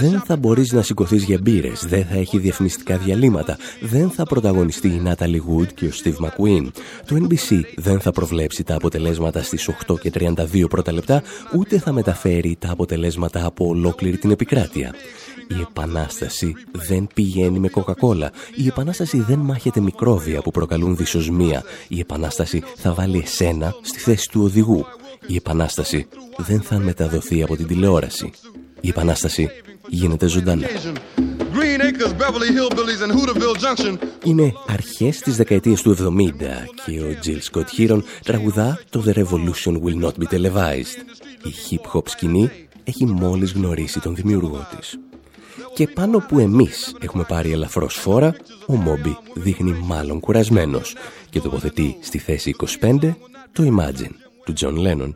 Δεν θα μπορείς να σηκωθείς για μπύρες, δεν θα έχει διαφημιστικά διαλύματα, δεν θα πρωταγωνιστεί η Natalie Wood και ο Steve McQueen. Το NBC δεν θα προβλέψει τα αποτελέσματα στις 8 και 32 πρώτα λεπτά, ούτε θα μεταφέρει τα αποτελέσματα από ολόκληρη την επικράτεια. Η Επανάσταση δεν πηγαίνει με κοκακόλα. Η Επανάσταση δεν μάχεται μικρόβια που προκαλούν δυσοσμία. Η Επανάσταση θα βάλει εσένα στη θέση του οδηγού. Η Επανάσταση δεν θα μεταδοθεί από την τηλεόραση. Η Επανάσταση γίνεται ζωντανά. Green Acres, Beverly Hillbillies, and Hooterville Junction. Είναι αρχές της δεκαετίας του 70 και ο Jill Scott Heron τραγουδά το The Revolution Will Not Be Televised. Η hip-hop σκηνή έχει μόλις γνωρίσει τον δημιουργό της. Και πάνω που εμείς έχουμε πάρει ελαφρώς φόρα, ο Μόμπι δείχνει μάλλον κουρασμένος και τοποθετεί στη θέση 25 το Imagine του John Lennon.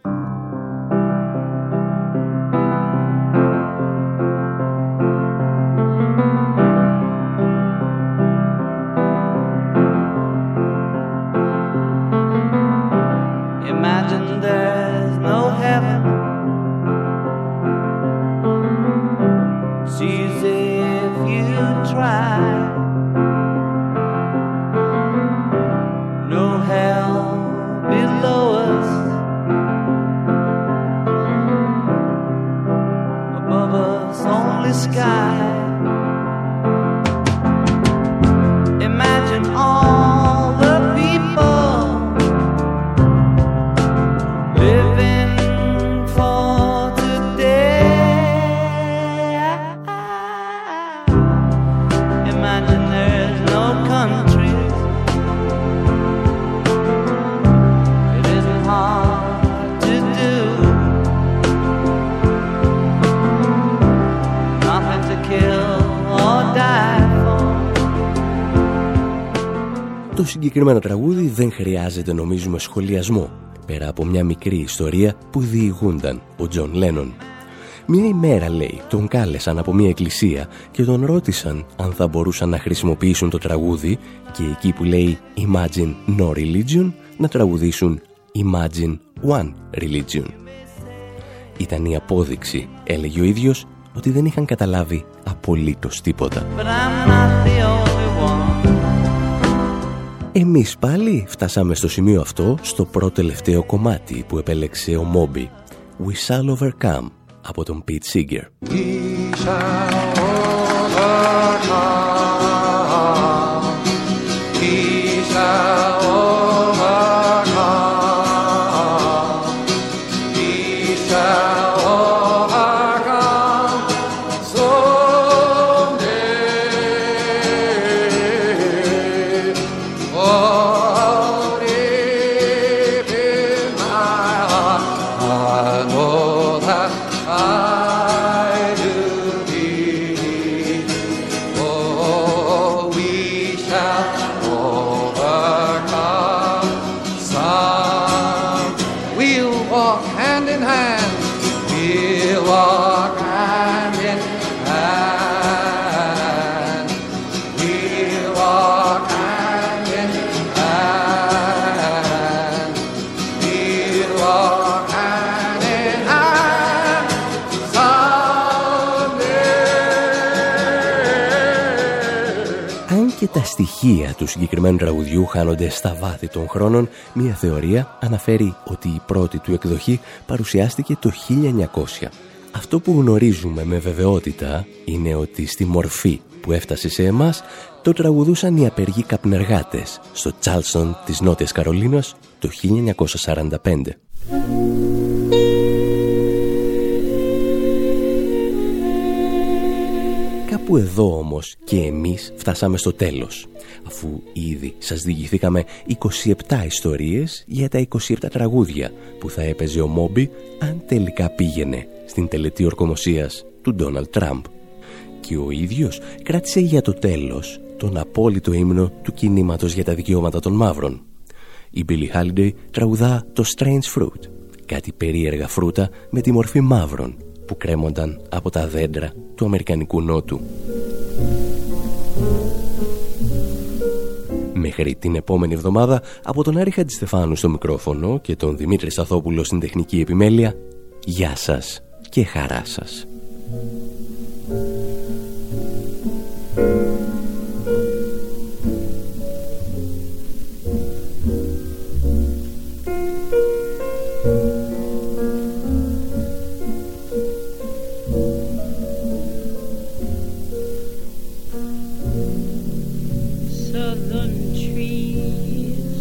Imagine there's no heaven. It's easy if you try. Συγκεκριμένο τραγούδι δεν χρειάζεται νομίζουμε σχολιασμό, πέρα από μια μικρή ιστορία που διηγούνταν ο Τζον Λένον. Μια ημέρα, λέει, τον κάλεσαν από μια εκκλησία και τον ρώτησαν αν θα μπορούσαν να χρησιμοποιήσουν το τραγούδι και εκεί που λέει Imagine No Religion να τραγουδήσουν Imagine One Religion. Ήταν η απόδειξη, έλεγε ο ίδιος, ότι δεν είχαν καταλάβει απολύτως τίποτα. But I'm not the only one. Εμείς πάλι φτάσαμε στο σημείο αυτό στο πρώτο τελευταίο κομμάτι που επέλεξε ο Μόμπι We Shall Overcome από τον Pete Seeger. We shall overcome. Συγκεκριμένου τραγουδιού χάνονται στα βάθη των χρόνων, μια θεωρία αναφέρει ότι η πρώτη του εκδοχή παρουσιάστηκε το 1900. Αυτό που γνωρίζουμε με βεβαιότητα είναι ότι στη μορφή που έφτασε σε εμάς το τραγουδούσαν οι απεργοί καπνεργάτες στο Τσάλσον της Νότιας Καρολίνας το 1945. Κάπου εδώ όμως και εμείς φτάσαμε στο τέλος αφού ήδη σας διηγηθήκαμε 27 ιστορίες για τα 27 τραγούδια που θα έπαιζε ο Μόμπι αν τελικά πήγαινε στην τελετή ορκομοσίας του Ντόναλτ Τραμπ. Και ο ίδιος κράτησε για το τέλος τον απόλυτο ύμνο του κινήματος για τα δικαιώματα των μαύρων. Η Billie Holiday τραγουδά το Strange Fruit, κάτι περίεργα φρούτα με τη μορφή μαύρων που κρέμονταν από τα δέντρα του Αμερικανικού Νότου. Μέχρι την επόμενη εβδομάδα από τον Άρη Χατζηστεφάνου στο μικρόφωνο και τον Δημήτρη Σαθόπουλο στην τεχνική επιμέλεια, γεια σας και χαρά σας. Southern trees